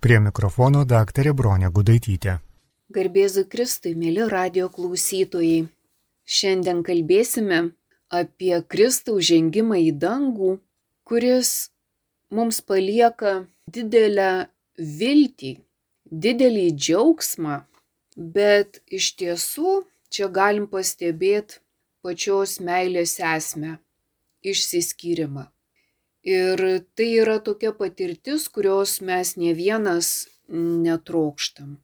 Prie mikrofono daktarė Bronė Gudaitytė. Garbėzu Kristui, mėly radio klausytojai. Šiandien kalbėsime apie Kristaus žengimą į dangų, kuris mums palieka didelę viltį, didelį džiaugsmą, bet iš tiesų čia galim pastebėti pačios meilės esmę - išsiskyrimą. Ir tai yra tokia patirtis, kurios mes ne vienas netrokštam.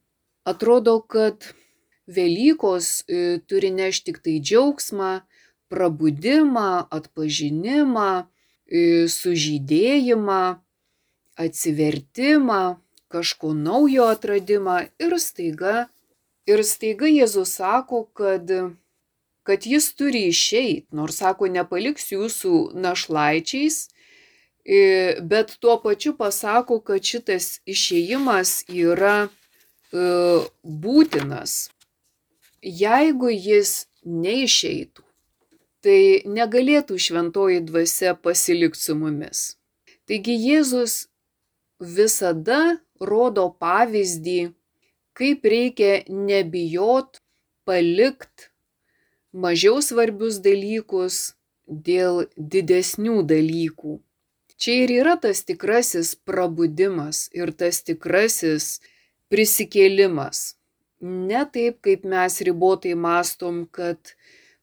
Atrodo, kad Velykos e, turi nešti tik tai džiaugsmą, prabudimą, atpažinimą, e, sužydėjimą, atsivertimą, kažko naujo atradimą ir staiga, ir staiga Jėzus sako, kad, kad jis turi išeiti, nors sako, nepaliks jūsų našlaičiais, bet tuo pačiu pasako, kad šitas išėjimas yra būtinas jeigu jis neišeitų, tai negalėtų šventoji dvasia pasilikti su mumis. Taigi Jėzus visada rodo pavyzdį, kaip reikia nebijot palikt mažiau svarbius dalykus dėl didesnių dalykų. Čia ir yra tas tikrasis prabudimas ir tas tikrasis prisikėlimas ne taip, kaip mes ribotai mastom, kad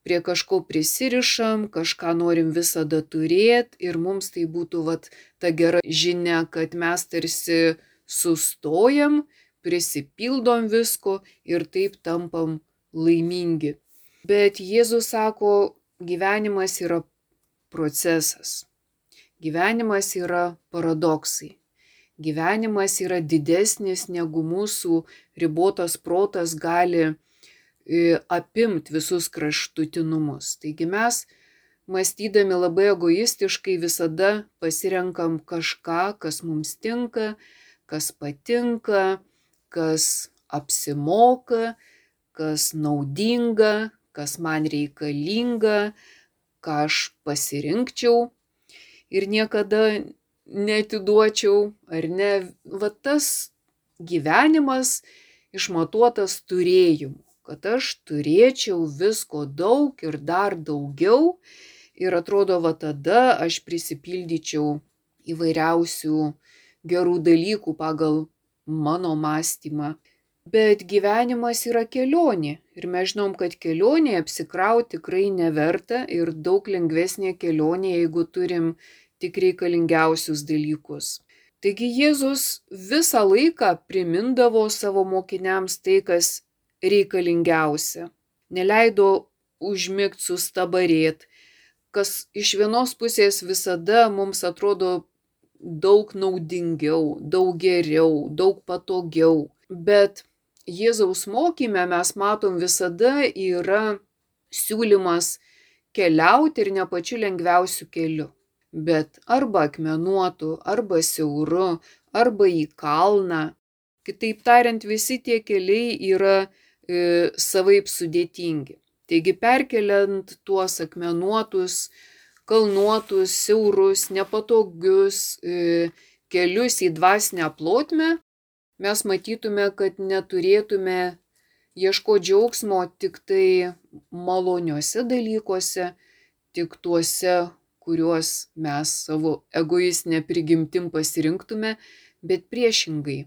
prie kažko prisirišam, kažką norim visada turėti ir mums tai būtų vat, ta gera žinia, kad mes tarsi sustojam, prisipildom visko ir taip tampam laimingi. Bet Jėzus sako, gyvenimas yra procesas. Gyvenimas yra paradoksai gyvenimas yra didesnis negu mūsų ribotas protas gali e, apimti visus kraštutinumus. Taigi mes, mąstydami labai egoistiškai, visada pasirenkam kažką, kas mums tinka, kas patinka, kas apsimoka, kas naudinga, kas man reikalinga, ką aš pasirinkčiau. Ir niekada netiduočiau, ar ne, va tas gyvenimas išmatuotas turėjimu, kad aš turėčiau visko daug ir dar daugiau ir atrodo, va tada aš prisipildyčiau įvairiausių gerų dalykų pagal mano mąstymą. Bet gyvenimas yra kelionė ir mes žinom, kad kelionė apsikrauti tikrai neverta ir daug lengvesnė kelionė, jeigu turim tik reikalingiausius dalykus. Taigi Jėzus visą laiką primindavo savo mokiniams tai, kas reikalingiausia. Neleido užmigti sustabarėt, kas iš vienos pusės visada mums atrodo daug naudingiau, daug geriau, daug patogiau. Bet Jėzaus mokyme mes matom visada yra siūlymas keliauti ir ne pačiu lengviausiu keliu bet arba akmenuotu, arba siauru, arba į kalną. Kitaip tariant, visi tie keliai yra e, savaip sudėtingi. Taigi perkeliant tuos akmenuotus, kalnuotus, siaurus, nepatogius e, kelius į dvasinę plotmę, mes matytume, kad neturėtume ieško džiaugsmo tik tai maloniuose dalykuose, tik tuose, kuriuos mes savo egoistinė prigimtim pasirinktume, bet priešingai.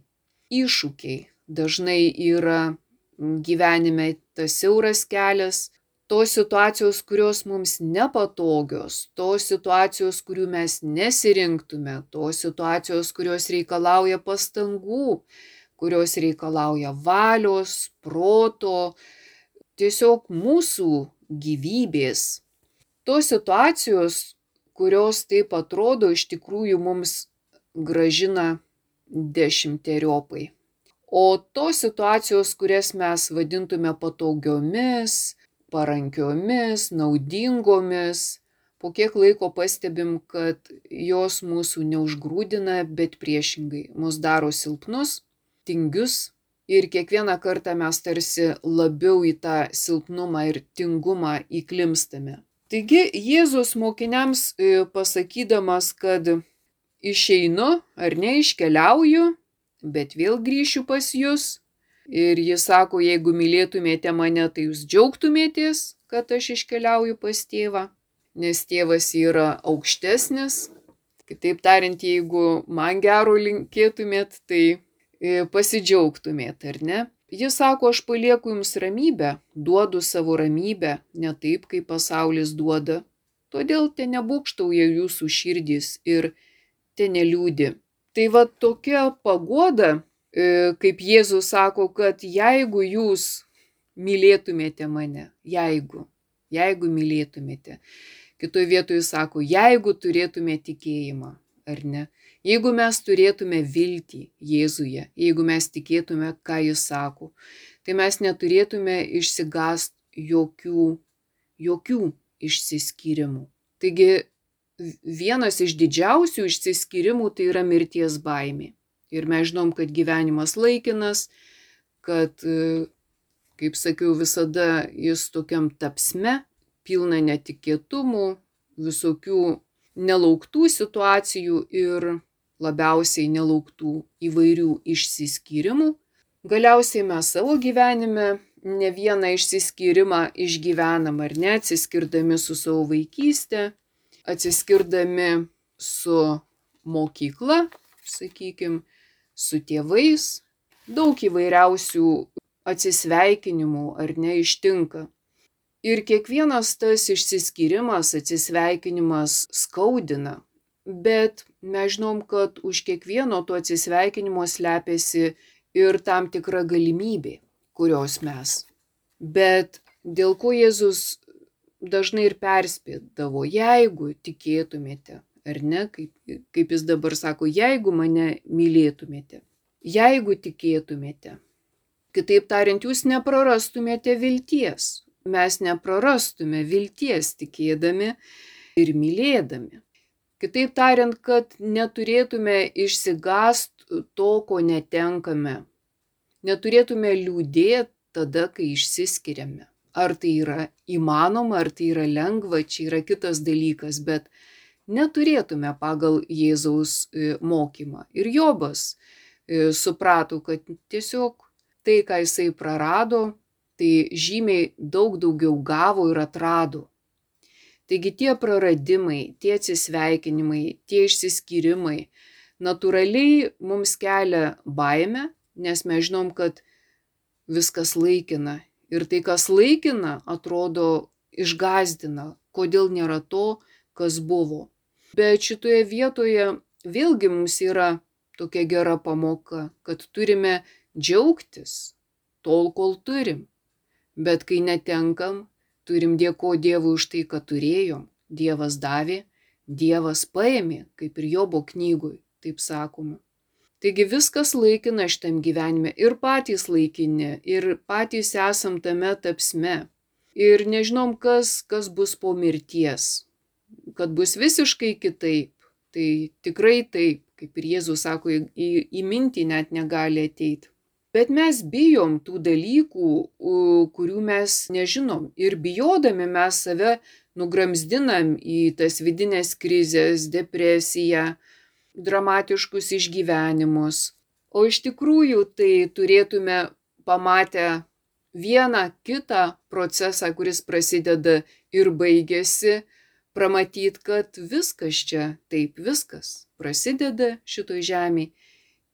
Iššūkiai dažnai yra gyvenime tas siauras kelias, tos situacijos, kurios mums nepatogios, tos situacijos, kurių mes nesirinktume, tos situacijos, kurios reikalauja pastangų, kurios reikalauja valios, proto, tiesiog mūsų gyvybės. Tos situacijos, kurios taip atrodo iš tikrųjų mums gražina dešimteriopai. O tos situacijos, kurias mes vadintume patogiomis, parankiomis, naudingomis, po kiek laiko pastebim, kad jos mūsų neužgrūdina, bet priešingai mus daro silpnus, tingius ir kiekvieną kartą mes tarsi labiau į tą silpnumą ir tingumą įklimstame. Taigi Jėzus mokiniams e, pasakydamas, kad išeinu ar neiškeliauju, bet vėl grįšiu pas jūs. Ir jis sako, jeigu mylėtumėte mane, tai jūs džiaugtumėtės, kad aš iškeliauju pas tėvą, nes tėvas yra aukštesnis. Kitaip tariant, jeigu man gero linkėtumėt, tai e, pasidžiaugtumėt, ar ne? Jis sako, aš palieku jums ramybę, duodu savo ramybę, ne taip, kaip pasaulis duoda. Todėl te nebūkštauja jūsų širdys ir te neliūdi. Tai va tokia pagoda, e, kaip Jėzus sako, kad jeigu jūs mylėtumėte mane, jeigu, jeigu mylėtumėte, kitoje vietoje sako, jeigu turėtume tikėjimą, ar ne, jeigu mes turėtume viltį Jėzuje, jeigu mes tikėtume, ką jis sako, tai mes neturėtume išsigast jokių, jokių išsiskyrimų. Taigi vienas iš didžiausių išsiskyrimų tai yra mirties baimė. Ir mes žinom, kad gyvenimas laikinas, kad, kaip sakiau, visada jis tokiam tapsme, pilna netikėtumų, visokių nelauktų situacijų ir labiausiai nelauktų įvairių išsiskyrimų. Galiausiai mes savo gyvenime ne vieną išsiskyrimą išgyvenam ar ne, atsiskirdami su savo vaikystė, atsiskirdami su mokykla, sakykime, su tėvais, daug įvairiausių atsisveikinimų ar ne ištinka. Ir kiekvienas tas išsiskyrimas, atsisveikinimas skaudina, bet mes žinom, kad už kiekvieno to atsisveikinimo slepiasi ir tam tikra galimybė, kurios mes. Bet dėl ko Jėzus dažnai ir perspėdavo, jeigu tikėtumėte, ar ne, kaip, kaip jis dabar sako, jeigu mane mylėtumėte, jeigu tikėtumėte. Kitaip tariant, jūs neprarastumėte vilties. Mes neprarastume vilties tikėdami ir mylėdami. Kitaip tariant, kad neturėtume išsigast to, ko netenkame. Neturėtume liūdėti tada, kai išsiskiriame. Ar tai yra įmanoma, ar tai yra lengva, čia yra kitas dalykas, bet neturėtume pagal Jėzaus e, mokymą. Ir Jobas e, suprato, kad tiesiog tai, ką jisai prarado, tai žymiai daug daugiau gavo ir atrado. Taigi tie praradimai, tie atsisveikinimai, tie išsiskyrimai natūraliai mums kelia baimę, nes mes žinom, kad viskas laikina Ir tai, kas laikina, atrodo išgazdina, kodėl nėra to, kas buvo. Bet šitoje vietoje vėlgi mums yra tokia gera pamoka, kad turime džiaugtis tol, kol turim. Bet kai netenkam, turim dėko Dievui už tai, kad turėjom. Dievas davė, Dievas paėmė, kaip ir Jobo knygui, taip sakoma. Taigi viskas laikina šitam gyvenime ir patys laikini, ir patys esam tame tapsme. Ir nežinom, kas, kas bus po mirties. Kad bus visiškai kitaip. Tai tikrai taip, kaip ir Jėzus sako, į, į mintį net negali ateiti. Bet mes bijom tų dalykų, kurių mes nežinom. Ir bijodami mes save nugramzdinam į tas vidinės krizės, depresiją, dramatiškus išgyvenimus. O iš tikrųjų tai turėtume pamatę vieną kitą procesą, kuris prasideda ir baigėsi, pramatyt, kad viskas čia taip, viskas prasideda šitoj žemėje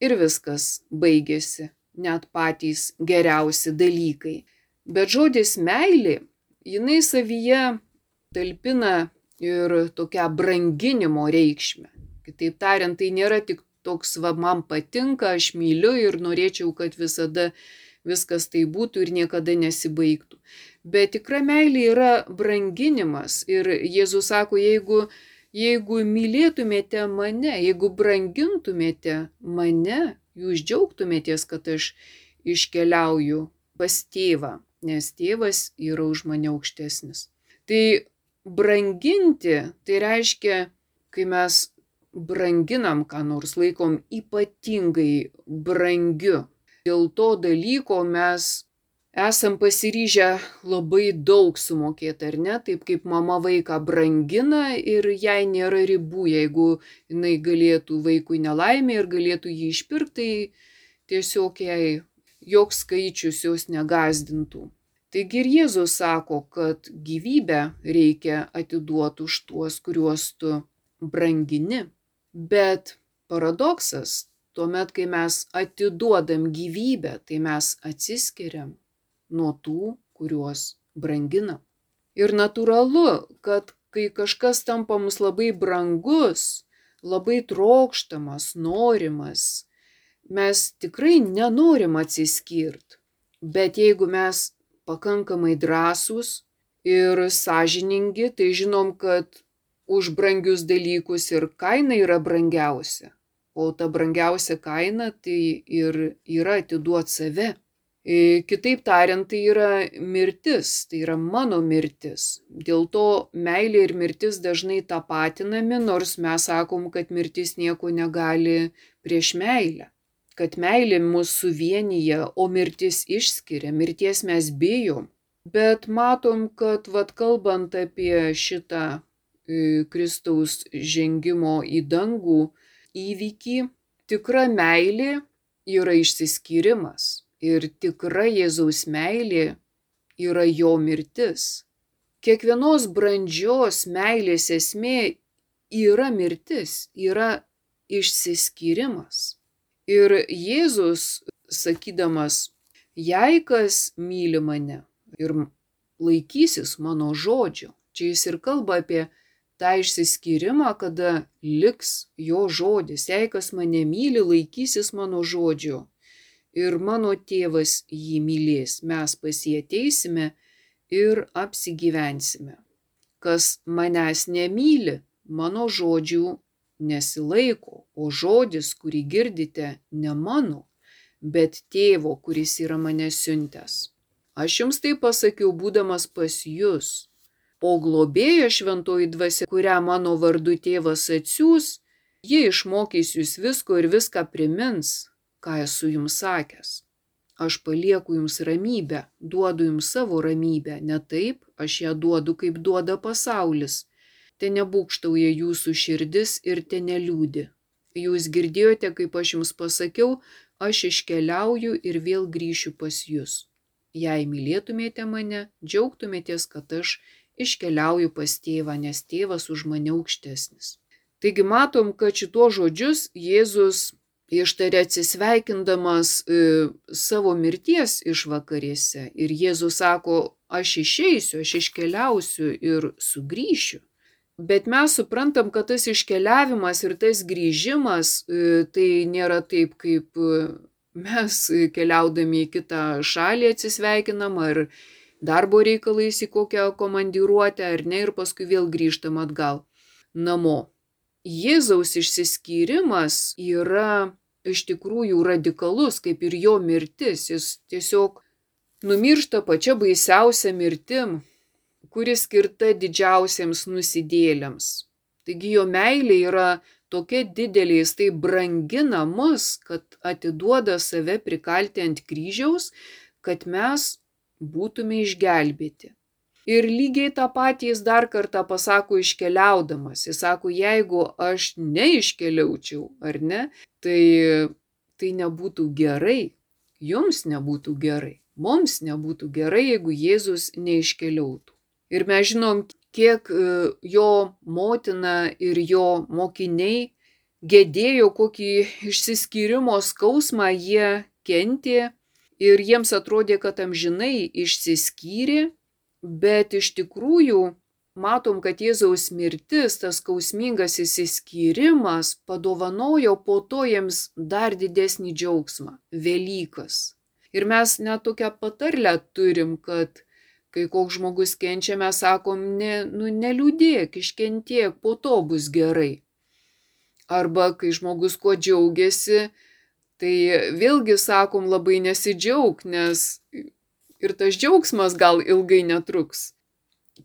ir viskas baigėsi, net patys geriausi dalykai. Bet žodis meilė, jinai savyje talpina ir tokią branginimo reikšmę. Kitaip tariant, tai nėra tik toks, va, man patinka, aš myliu ir norėčiau, kad visada viskas tai būtų ir niekada nesibaigtų. Bet tikra meilė yra branginimas. Ir Jėzus sako, jeigu, jeigu mylėtumėte mane, jeigu brangintumėte mane, jūs džiaugtumėtės, kad aš iškeliauju pas tėvą, nes tėvas yra už mane aukštesnis. Tai branginti, tai reiškia, kai mes branginam ką nors, laikom ypatingai brangiu. Dėl to dalyko mes esam pasiryžę labai daug sumokėti, ar ne? Taip kaip mama vaiką brangina ir jai nėra ribų, jeigu jinai galėtų vaikui nelaimė ir galėtų jį išpirkti, tai tiesiog jai joks skaičius jos negazdintų. Taigi ir Jėzus sako, kad gyvybę reikia atiduoti už tuos, kuriuos tu brangini. Bet paradoksas, tuomet, kai mes atiduodam gyvybę, tai mes atsiskiriam nuo tų, kuriuos branginam. Ir natūralu, kad kai kažkas tampa mums labai brangus, labai trokštamas, norimas, mes tikrai nenorim atsiskirti. Bet jeigu mes pakankamai drąsūs ir sąžiningi, tai žinom, kad už brangius dalykus ir kaina yra brangiausia. O ta brangiausia kaina tai ir yra atiduot save. Kitaip tariant, tai yra mirtis, tai yra mano mirtis. Dėl to meilė ir mirtis dažnai tapatinami, nors mes sakom, kad mirtis nieko negali prieš meilę kad meilė mus suvienyje, o mirtis išskiria, mirties mes bijom. Bet matom, kad vad kalbant apie šitą e, Kristaus žengimo į dangų įvykį, tikra meilė yra išsiskyrimas ir tikra Jėzaus meilė yra jo mirtis. Kiekvienos brandžios meilės esmė yra mirtis, yra išsiskyrimas. Ir Jėzus, sakydamas, jei kas myli mane ir laikysis mano žodžio, čia jis ir kalba apie tą išsiskyrimą, kada liks jo žodis, jei kas mane myli, laikysis mano žodžio ir mano tėvas jį mylės, mes pas jį ateisime ir apsigyvensime. Kas manęs nemyli, mano žodžių nesilaiko, o žodis, kurį girdite, ne mano, bet tėvo, kuris yra mane siuntęs. Aš jums tai pasakiau, būdamas pas jūs, o globėja šventoji dvasia, kurią mano vardu tėvas atsiūs, jie išmokys jūs visko ir viską primins, ką esu jums sakęs. Aš palieku jums ramybę, duodu jums savo ramybę, ne taip, aš ją duodu, kaip duoda pasaulis te nebūkštauja jūsų širdis ir te neliūdi. Jūs girdėjote, kaip aš jums pasakiau, aš iškeliauju ir vėl grįšiu pas jūs. Jei mylėtumėte mane, džiaugtumėtės, kad aš iškeliauju pas tėvą, nes tėvas už mane aukštesnis. Taigi matom, kad šituo žodžius Jėzus ištarė atsisveikindamas e, savo mirties išvakarėse. Ir Jėzus sako, aš išeisiu, aš iškeliausiu ir sugrįšiu. Bet mes suprantam, kad tas iškeliavimas ir tas grįžimas e, tai nėra taip, kaip e, mes keliaudami į kitą šalį atsisveikinam ar darbo reikalais į kokią komandiruotę ar ne ir paskui vėl grįžtam atgal namo. Jėzaus išsiskyrimas yra iš tikrųjų radikalus, kaip ir jo mirtis. Jis tiesiog numiršta pačia baisiausia mirtim, kuri skirta didžiausiems nusidėliams. Taigi jo meilė yra tokia didelė, jis tai brangina mus, kad atiduoda save prikalti ant kryžiaus, kad mes būtume išgelbėti. Ir lygiai tą patį jis dar kartą pasako iškeliaudamas. Jis sako, jeigu aš neiškeliaučiau, ar ne, tai, tai nebūtų gerai, jums nebūtų gerai, mums nebūtų gerai, jeigu Jėzus neiškeliautų. Ir mes žinom, kiek e, jo motina ir jo mokiniai gedėjo, kokį išsiskyrimo skausmą jie kentė ir jiems atrodė, kad amžinai išsiskyrė, bet iš tikrųjų matom, kad Jėzaus mirtis, tas skausmingas įsiskyrimas padovanojo po to jiems dar didesnį džiaugsmą - Velykas. Ir mes net tokią patarlę turim, kad Kai koks žmogus kenčia, mes sakom, ne, nu, neliūdėk, iškentiek, po to bus gerai. Arba kai žmogus kuo džiaugiasi, tai vėlgi sakom labai nesidžiaug, nes ir tas džiaugsmas gal ilgai netruks.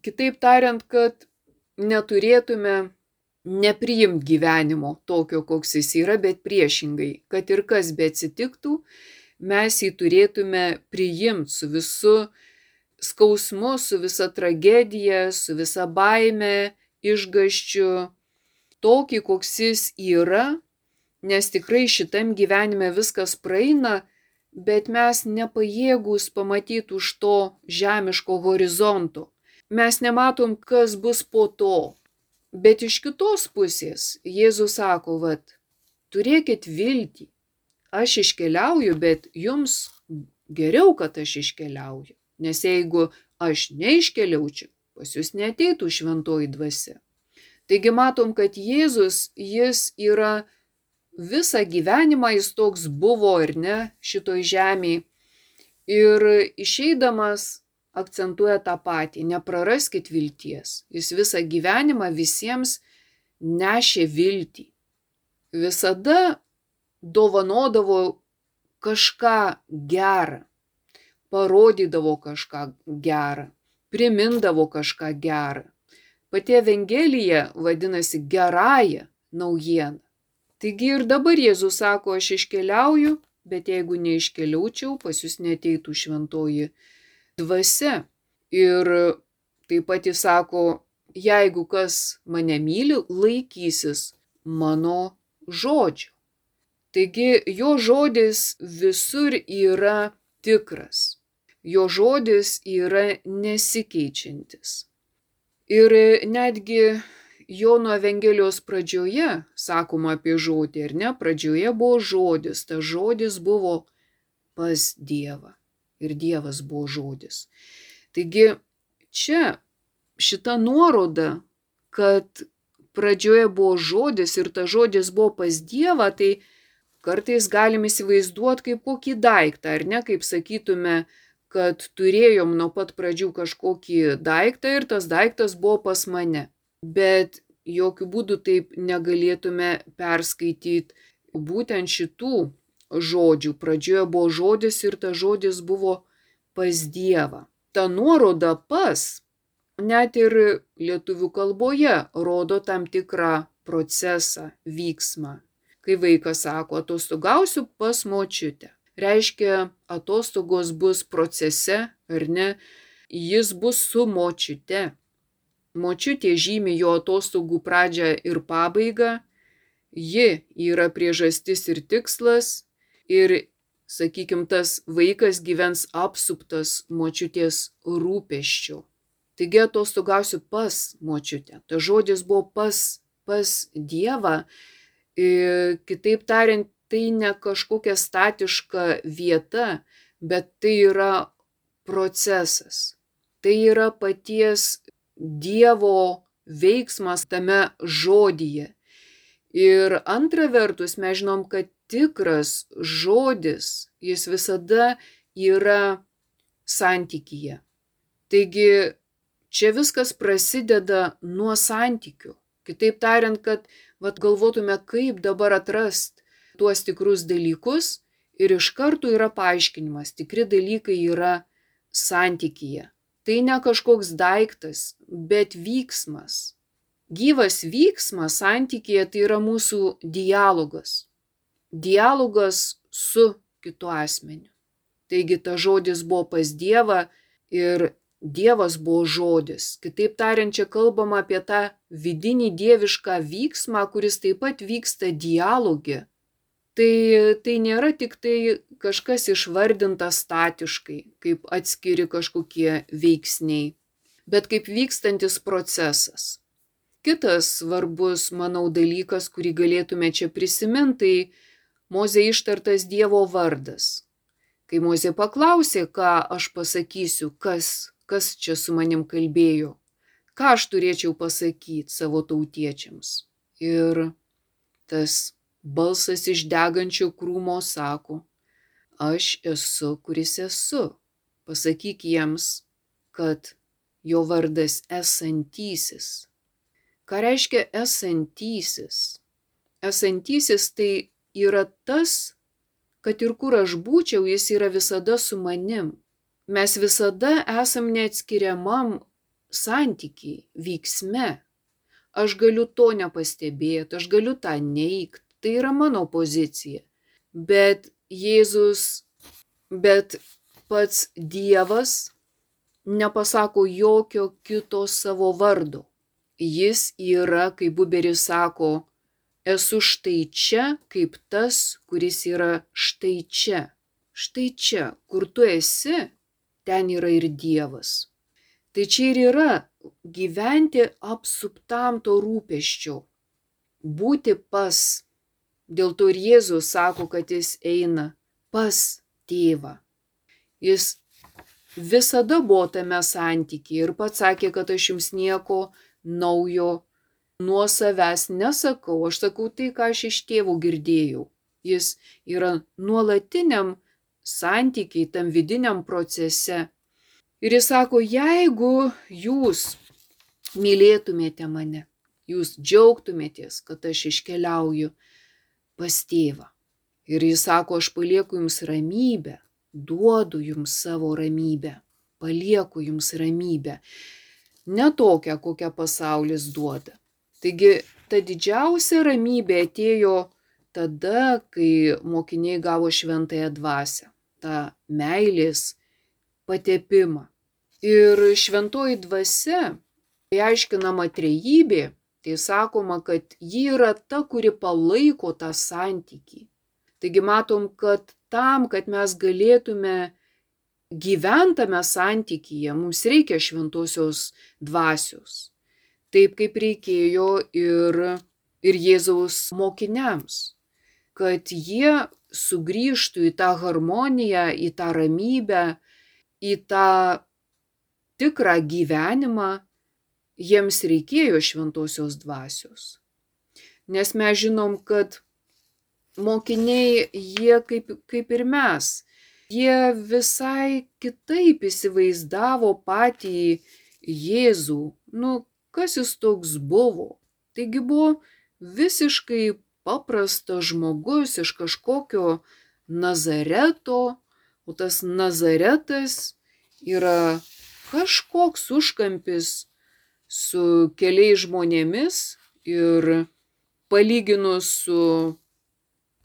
Kitaip tariant, kad neturėtume nepriimti gyvenimo tokio, koks jis yra, bet priešingai, kad ir kas be atsitiktų, mes jį turėtume priimti su visu skausmu, su visa tragedija, su visa baime, išgaščiu, tokį, koks jis yra nes tikrai šitam gyvenime viskas praeina, bet mes nepajėgus pamatyti už to žemiško horizonto. Mes nematom, kas bus po to. Bet iš kitos pusės Jėzus sako, vad, turėkit viltį. Aš iškeliauju, bet jums geriau, kad aš iškeliauju. Nes jeigu aš neiškeliaučiau, pas jūs neteitų šventoji dvasia. Taigi matom, kad Jėzus, jis yra visą gyvenimą, jis toks buvo ir ne šitoj žemėje. Ir išeidamas akcentuoja tą patį, nepraraskit vilties. Jis visą gyvenimą visiems nešė viltį. Visada dovanodavo kažką gerą, parodydavo kažką gerą, primindavo kažką gerą. Pati Evangelija vadinasi gerąją naujieną. Taigi ir dabar Jėzus sako, aš iškeliauju, bet jeigu neiškeliaučiau, pas jūs neteitų šventoji dvasia. Ir taip pat jis sako, jeigu kas mane myli, laikysis mano žodžio. Taigi jo žodis visur yra tikras. Jo žodis yra nesikeičiantis. Ir netgi Jono Evangelijos pradžioje sakoma apie žodį, ar ne? Pradžioje buvo žodis, tas žodis buvo pas Dievą. Ir Dievas buvo žodis. Taigi čia šita nuoroda, kad pradžioje buvo žodis ir tas žodis buvo pas Dievą, tai kartais galim įsivaizduoti kaip kokį daiktą, ar ne, kaip sakytume, kad turėjom nuo pat pradžių kažkokį daiktą ir tas daiktas buvo pas mane bet jokių būdų taip negalėtume perskaityti būtent šitų žodžių. Pradžioje buvo žodis ir tas žodis buvo pas Dievą. Ta nuoroda pas, net ir lietuvių kalboje, rodo tam tikrą procesą, vyksmą. Kai vaikas sako, atostogausiu pas močiutę. Reiškia, atostogos bus procese, ar ne, jis bus su močiute. Močiutė žymi jo atostogų pradžią ir pabaigą, ji yra priežastis ir tikslas ir, sakykime, tas vaikas gyvens apsuptas močiutės rūpeščių. Taigi atostogausiu pas močiutę. Ta žodis buvo pas, pas Dievą. Ir, kitaip tariant, tai ne kažkokia statiška vieta, bet tai yra procesas. Tai yra paties Dievo veiksmas tame žodyje. Ir antra vertus, mes žinom, kad tikras žodis, jis visada yra santykyje. Taigi čia viskas prasideda nuo santykių. Kitaip tariant, kad vat, galvotume, kaip dabar atrast tuos tikrus dalykus ir iš karto yra paaiškinimas, tikri dalykai yra santykyje. Tai ne kažkoks daiktas, bet vyksmas. Gyvas vyksmas santykėje tai yra mūsų dialogas. Dialogas su kitu asmeniu. Taigi ta žodis buvo pas Dievą ir Dievas buvo žodis. Kitaip tariant, čia kalbama apie tą vidinį dievišką vyksmą, kuris taip pat vyksta dialogė tai tai nėra tiktai kažkas išvardinta statiškai, kaip atskiri kažkokie veiksniai, bet kaip vykstantis procesas. Kitas svarbus, manau, dalykas, kurį galėtume čia prisiminti, tai Mozė ištartas Dievo vardas. Kai Mozė paklausė, ką aš pasakysiu, kas, kas čia su manim kalbėjo, ką aš turėčiau pasakyti savo tautiečiams. Ir tas Balsas iš degančio krūmo sako, aš esu, kuris esu. Pasakyk jiems, kad jo vardas esantysis. Ką reiškia esantysis? Esantysis tai yra tas, kad ir kur aš būčiau, jis yra visada su manim. Mes visada esam neatskiriamam santykiai, vyksme. Aš galiu to nepastebėti, aš galiu tą neikti Tai yra mano pozicija. Bet Jėzus, bet pats Dievas nepasako jokio kito savo vardo. Jis yra, kaip Buberis sako, esu štai čia kaip tas, kuris yra štai čia. Štai čia, kur tu esi, ten yra ir Dievas. Tai čia ir yra gyventi apsuptam to rūpeščio, būti pas. Dėl to ir Jėzus sako, kad jis eina pas tėvą. Jis visada buvo tame santykiai ir pats sakė, kad aš jums nieko naujo nuo savęs nesakau, aš sakau tai, ką aš iš tėvų girdėjau. Jis yra nuolatiniam santykiai, tam vidiniam procese. Ir jis sako, jeigu jūs mylėtumėte mane, jūs džiaugtumėtės, kad aš iškeliauju pas tėvą. Ir jis sako, aš palieku jums ramybę, duodu jums savo ramybę, palieku jums ramybę. Ne tokią, kokią pasaulis duoda. Taigi ta didžiausia ramybė atėjo tada, kai mokiniai gavo šventąją dvasę, tą meilės patepimą. Ir šventoji dvasia, kai aiškinama trejybė, tai sakoma, kad ji yra ta, kuri palaiko tą santykį. Taigi matom, kad tam, kad mes galėtume gyventame santykyje, mums reikia šventosios dvasios taip kaip reikėjo ir, ir Jėzaus mokiniams, kad jie sugrįžtų į tą harmoniją, į tą ramybę, į tą tikrą gyvenimą, jiems reikėjo šventosios dvasios. Nes mes žinom, kad mokiniai, jie kaip, kaip ir mes, jie visai kitaip įsivaizdavo patį Jėzų, nu, kas jis toks buvo. Taigi buvo visiškai paprastas žmogus iš kažkokio Nazareto, o tas Nazaretas yra kažkoks užkampis su keliais žmonėmis ir palyginus su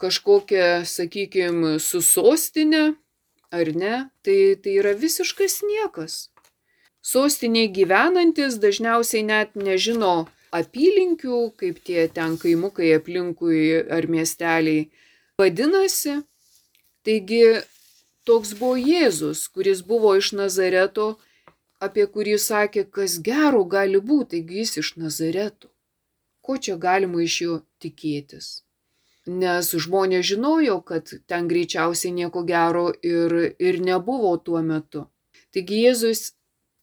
kažkokia, sakykime, su sostinė, ar ne, tai, tai yra visiškas niekas sostinėje gyvenantis dažniausiai net nežino apylinkių, kaip tie ten kaimukai aplinkui ar miesteliai vadinasi. Taigi toks buvo Jėzus, kuris buvo iš Nazareto, apie kurį sakė, kas gero gali būti, taigi jis iš Nazareto. Ko čia galima iš jo tikėtis? Nes žmonės žinojo, kad ten greičiausiai nieko gero ir, ir nebuvo tuo metu. Taigi Jėzus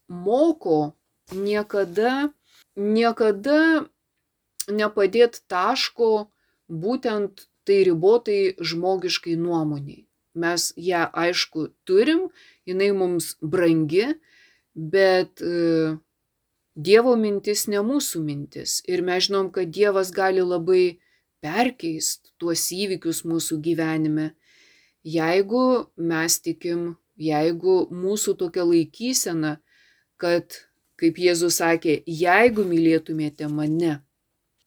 moko niekada, niekada nepadėti taško būtent tai ribotai žmogiškai nuomoniai. Mes ją aišku turim, jinai mums brangi, bet e, Dievo mintis ne mūsų mintis. Ir mes žinom, kad Dievas gali labai perkeist tuos įvykius mūsų gyvenime, jeigu mes tikim, jeigu mūsų tokia laikysena kad, kaip Jėzus sakė, jeigu mylėtumėte mane.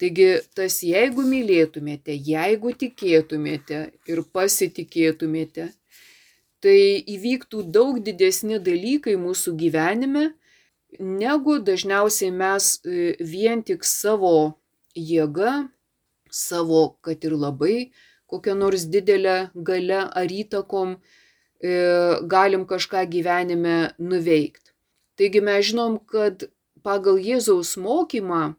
Taigi tas jeigu mylėtumėte, jeigu tikėtumėte ir pasitikėtumėte, tai įvyktų daug didesni dalykai mūsų gyvenime, negu dažniausiai mes e, vien tik savo jėga, savo, kad ir labai kokią nors didelę galę ar įtakom e, galim kažką gyvenime nuveikti. Taigi mes žinom, kad pagal Jėzaus mokymą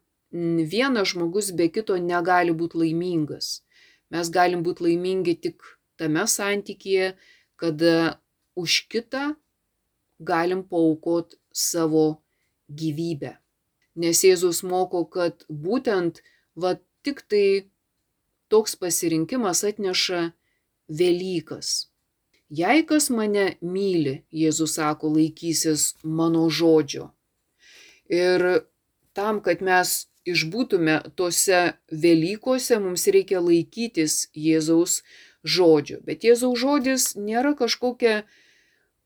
vienas žmogus be kito negali būti laimingas. Mes galim būti laimingi tik tame santykėje, kada už kitą galim paukot savo gyvybę. Nes Jėzus moko, kad būtent va tik tai toks pasirinkimas atneša Velykas. Jei kas mane myli, Jėzus sako, laikysis mano žodžio. Ir tam, kad mes išbūtume tose Velykose, mums reikia laikytis Jėzaus žodžio. Bet Jėzaus žodis nėra kažkokia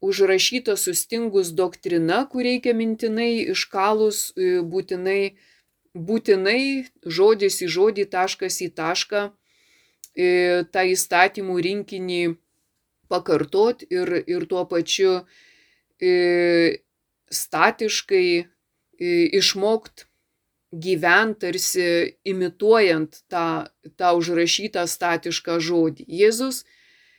užrašyta sustingus doktrina, kur reikia mintinai iškalus e, būtinai, būtinai žodis į žodį, taškas į tašką e, tą įstatymų rinkinį pakartot ir, ir tuo pačiu e, statiškai išmokt gyvent tarsi imituojant tą, tą užrašytą statišką žodį. Jėzus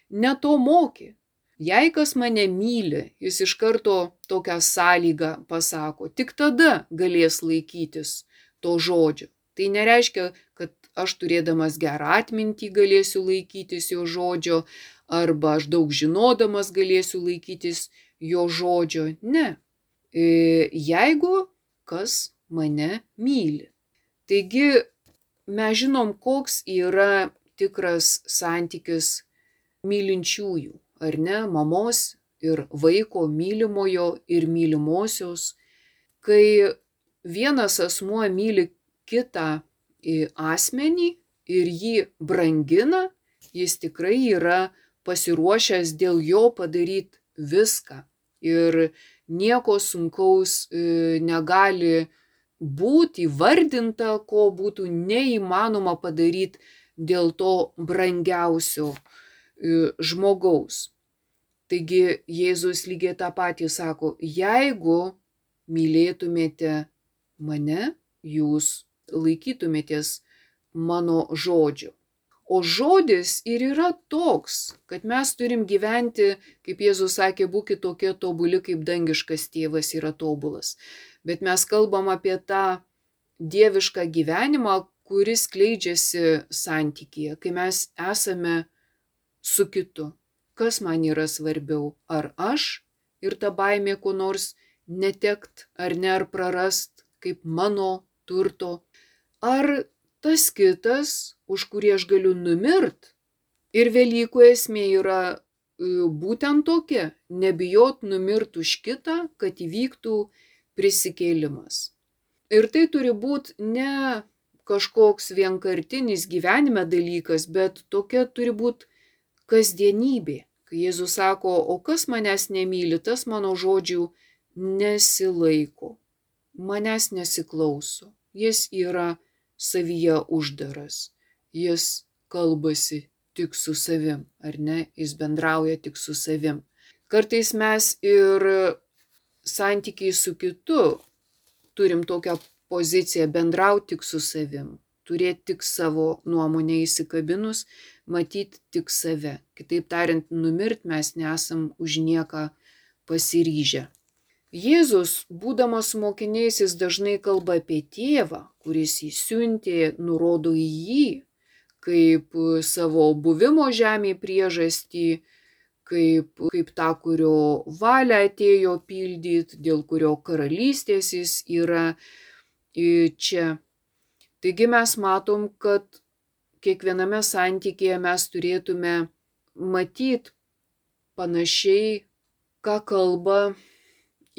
ne to mokė. Jei kas mane myli, jis iš karto tokią sąlygą pasako, tik tada galės laikytis to žodžio. Tai nereiškia, kad aš turėdamas gerą atmintį galėsiu laikytis jo žodžio, arba aš daug žinodamas galėsiu laikytis jo žodžio. Ne. E, jeigu kas mane myli. Taigi mes žinom, koks yra tikras santykis mylinčiųjų ar ne, mamos ir vaiko mylimojo ir mylimosios, kai vienas asmuo myli kitą asmenį ir jį brangina, jis tikrai yra pasiruošęs dėl jo padaryti viską. Ir nieko sunkaus e, negali būti įvardinta, ko būtų neįmanoma padaryti dėl to brangiausio E, žmogaus. Taigi Jėzus lygiai tą patį sako, jeigu mylėtumėte mane, jūs laikytumėtės mano žodžio. O žodis ir yra toks, kad mes turim gyventi, kaip Jėzus sakė, būkite tokie tobuli, kaip dangiškas tėvas yra tobulas. Bet mes kalbam apie tą dievišką gyvenimą, kuris kleidžiasi santykėje, kai mes esame su kitu. Kas man yra svarbiau? Ar aš ir ta baimė ko nors netekt ar ne ar prarast kaip mano turto? Ar tas kitas, už kurį aš galiu numirt? Ir Velykų esmė yra e, būtent tokia - nebijot numirt už kitą, kad įvyktų prisikėlimas. Ir tai turi būti ne kažkoks vienkartinis gyvenime dalykas, bet tokia turi būti kasdienybė, kai Jėzus sako, o kas manęs nemyli, tas mano žodžių nesilaiko, manęs nesiklauso, jis yra savyje uždaras, jis kalbasi tik su savim, ar ne, jis bendrauja tik su savim. Kartais mes ir santykiai su kitu turim tokią poziciją bendrauti tik su savim, turėti tik savo nuomonę įsikabinus, matyti tik save. Kitaip tariant, numirt mes nesam už nieką pasiryžę. Jėzus, būdamas mokiniais, jis dažnai kalba apie tėvą, kuris įsiuntė, nurodo į jį, kaip savo buvimo žemėje priežastį, kaip, kaip tą, kurio valią atėjo pildyti, dėl kurio karalystės jis yra čia. Taigi mes matom, kad kiekviename santykėje mes turėtume matyti panašiai, ką kalba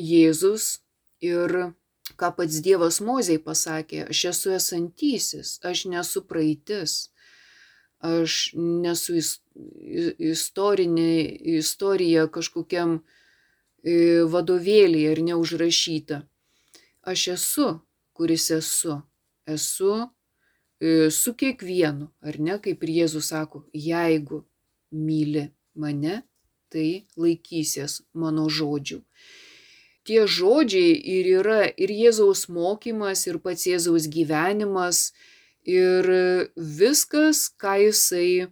Jėzus ir ką pats Dievas Mozei pasakė, aš esu esantysis, aš nesu praeitis, aš nesu istorinė istorija kažkokiam e, vadovėlį ir neužrašyta. Aš esu, kuris esu esu e, su kiekvienu, ar ne, kaip ir Jėzus sako, jeigu myli mane, tai laikysies mano žodžių. Tie žodžiai ir yra ir Jėzaus mokymas, ir pats Jėzaus gyvenimas, ir viskas, ką jisai e,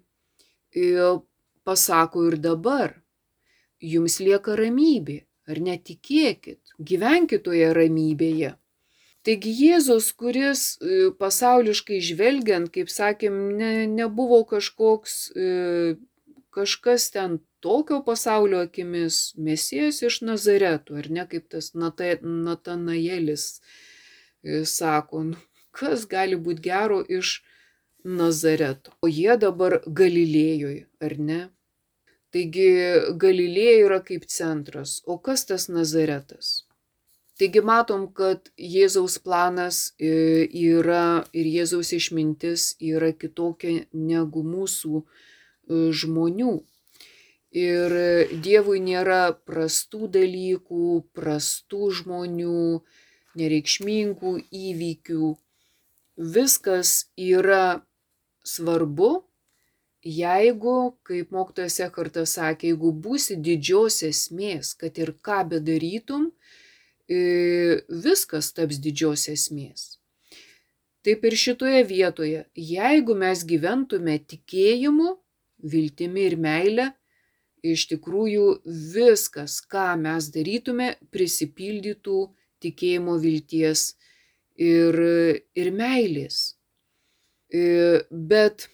pasako ir dabar. Jums lieka ramybė, ar netikėkit, gyvenkit toje ramybėje. Taigi Jėzus, kuris e, pasauliškai žvelgiant, kaip sakėm, ne, nebuvo kažkoks, e, kažkas ten tokio pasaulio akimis, mesijas iš Nazaretų, ar ne kaip tas Natanaelis e, sako, nu, kas gali būti gero iš Nazareto. O jie dabar Galilėjoje, ar ne? Taigi Galilėja yra kaip centras, o kas tas Nazaretas? Taigi matom, kad Jėzaus planas e, yra ir Jėzaus išmintis yra kitokia negu mūsų e, žmonių. Ir Dievui nėra prastų dalykų, prastų žmonių, nereikšmingų įvykių. Viskas yra svarbu, jeigu, kaip mokytojas Ekartas sakė, jeigu būsi didžios esmės, kad ir ką bedarytum, viskas taps didžios esmės. Taip ir šitoje vietoje, jeigu mes gyventume tikėjimu, viltimi ir meile, iš tikrųjų viskas, ką mes darytume, prisipildytų tikėjimo vilties ir, ir meilės. E, bet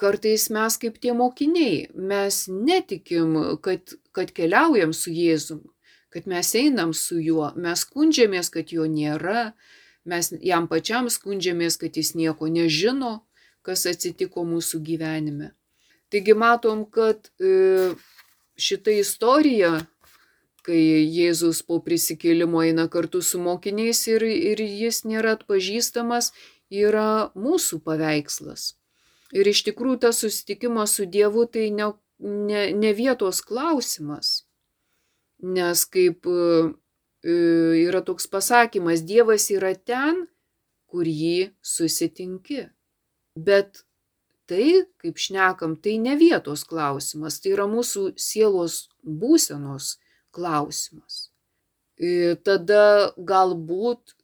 kartais mes kaip tie mokiniai, mes netikim, kad, kad keliaujam su Jėzum, kad mes einam su juo, mes skundžiamės, kad jo nėra, Mes jam pačiam skundžiamės, kad jis nieko nežino, kas atsitiko mūsų gyvenime. Taigi matom, kad e, šita istorija, kai Jėzus po prisikėlimo eina kartu su mokiniais ir, ir jis nėra atpažįstamas, yra mūsų paveikslas. Ir iš tikrųjų tas susitikimas su Dievu tai ne, ne, ne vietos klausimas. Nes kaip E, yra toks pasakymas, Dievas yra ten, kur jį susitinki. Bet tai, kaip šnekam, tai ne vietos klausimas, tai yra mūsų sielos būsenos klausimas. Ir tada galbūt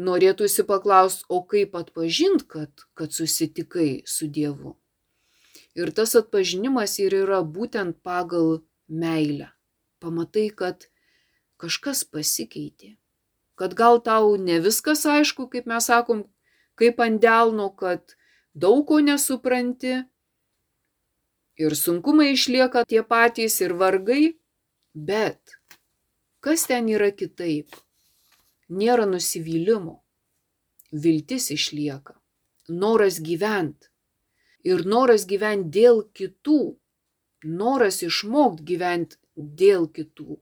norėtųsi paklausti, o kaip atpažint, kad, kad susitikai su Dievu. Ir tas atpažinimas ir yra būtent pagal meilę. Pamatai, kad kažkas pasikeitė. Kad gal tau ne viskas aišku, kaip mes sakom, kaip ant delno, kad daug ko nesupranti ir sunkumai išlieka tie patys ir vargai, bet kas ten yra kitaip? Nėra nusivylimo, viltis išlieka, noras gyventi ir noras gyventi dėl kitų, noras išmokti gyventi dėl kitų.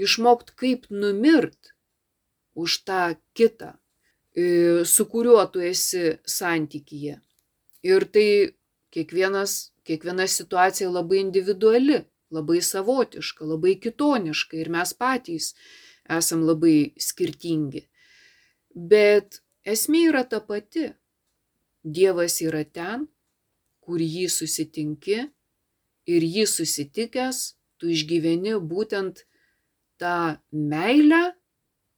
Išmokt kaip numirt už tą kitą, e, su kuriuo tu esi santykyje. Ir tai kiekvienas, kiekviena situacija labai individuali, labai savotiška, labai kitoniška ir mes patys esam labai skirtingi. Bet esmė yra ta pati. Dievas yra ten, kur jį susitinki ir jį susitikęs, tu išgyveni būtent tą meilę,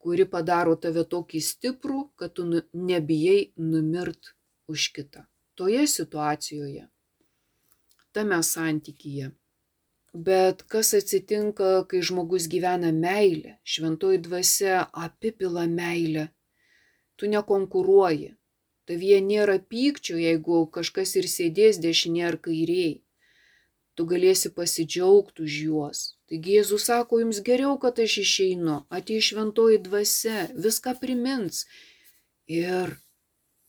kuri padaro tave tokį stiprų, kad tu nu, nebijai numirt už kitą. Toje situacijoje, tame santykyje. Bet kas atsitinka, kai žmogus gyvena meilę, šventoji dvasia apipila meilę, tu nekonkuruoji, tavyje nėra pykčio, jeigu kažkas ir sėdės dešinė ar kairiai tu galėsi pasidžiaugti už juos. Taigi Jėzus sako, jums geriau, kad aš išeinu, atei šventoji dvasia, viską primins. Ir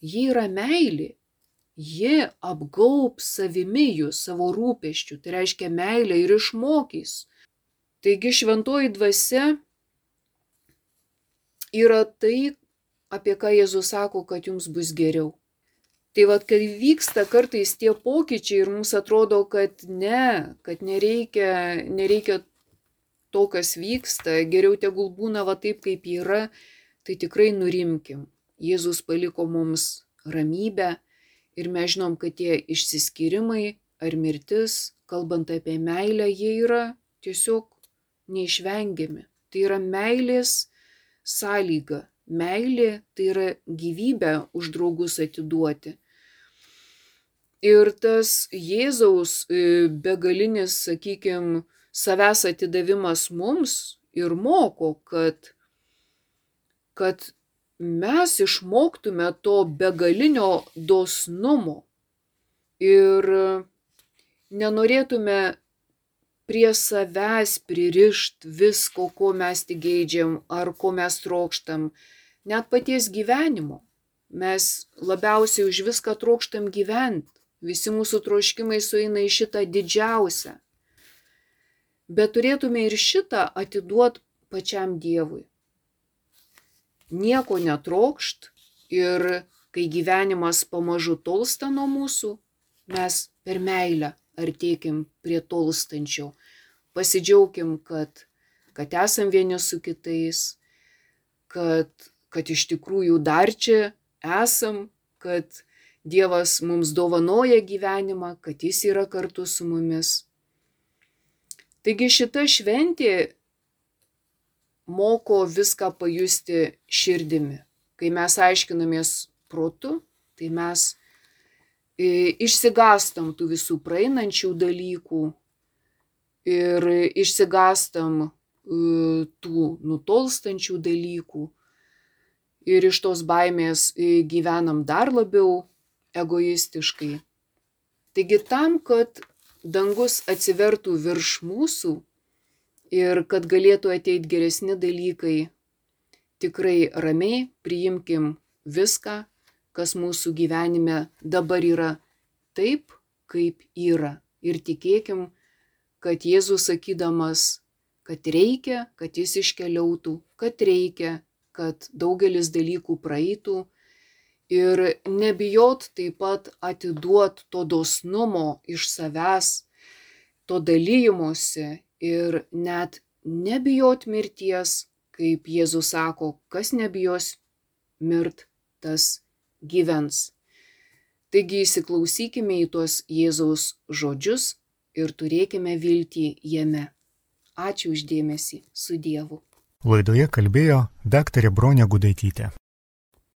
ji yra meilė. Ji apgaup savimi jūs, savo rūpeščių, tai reiškia meilę ir išmokys. Taigi šventoji dvasia yra tai, apie ką Jėzus sako, kad jums bus geriau. Tai vad, kai vyksta kartais tie pokyčiai ir mums atrodo, kad ne, kad nereikia, nereikia to, kas vyksta, geriau tegul būna va taip, kaip yra, tai tikrai nurimkim. Jėzus paliko mums ramybę ir mes žinom, kad tie išsiskyrimai ar mirtis, kalbant apie meilę, jie yra tiesiog neišvengiami. Tai yra meilės sąlyga. Meilė tai yra gyvybę už draugus atiduoti. Ir tas Jėzaus e, begalinis, sakykime, savęs atidavimas mums ir moko, kad, kad mes išmoktume to begalinio dosnumo ir nenorėtume prie savęs pririšt visko, ko mes tik geidžiam ar ko mes trokštam, net paties gyvenimo. Mes labiausiai už viską trokštam gyventi Visi mūsų troškimai sueina į šitą didžiausią. Bet turėtume ir šitą atiduot pačiam Dievui. Nieko netrokšt ir kai gyvenimas pamažu tolsta nuo mūsų, mes per meilę artėkim prie tolstančio. Pasidžiaugim, kad, kad esam vieni su kitais, kad, kad iš tikrųjų dar čia esam, kad Dievas mums dovanoja gyvenimą, kad Jis yra kartu su mumis. Taigi šita šventė moko viską pajusti širdimi. Kai mes aiškinamės protu, tai mes e, išsigastam tų visų praeinančių dalykų ir išsigastam e, tų nutolstančių dalykų ir iš tos baimės e, gyvenam dar labiau egoistiškai. Taigi tam, kad dangus atsivertų virš mūsų ir kad galėtų ateiti geresni dalykai, tikrai ramiai priimkim viską, kas mūsų gyvenime dabar yra taip, kaip yra. Ir tikėkim, kad Jėzus sakydamas, kad reikia, kad jis iškeliautų, kad reikia, kad daugelis dalykų praeitų ir nebijot taip pat atiduot to dosnumo iš savęs, to dalymosi ir net nebijot mirties, kaip Jėzus sako, kas nebijos mirt, tas gyvens. Taigi įsiklausykime į tuos Jėzaus žodžius ir turėkime viltį jame. Ačiū uždėmesi su Dievu. Laidoje kalbėjo daktarė Bronė Gudaitytė.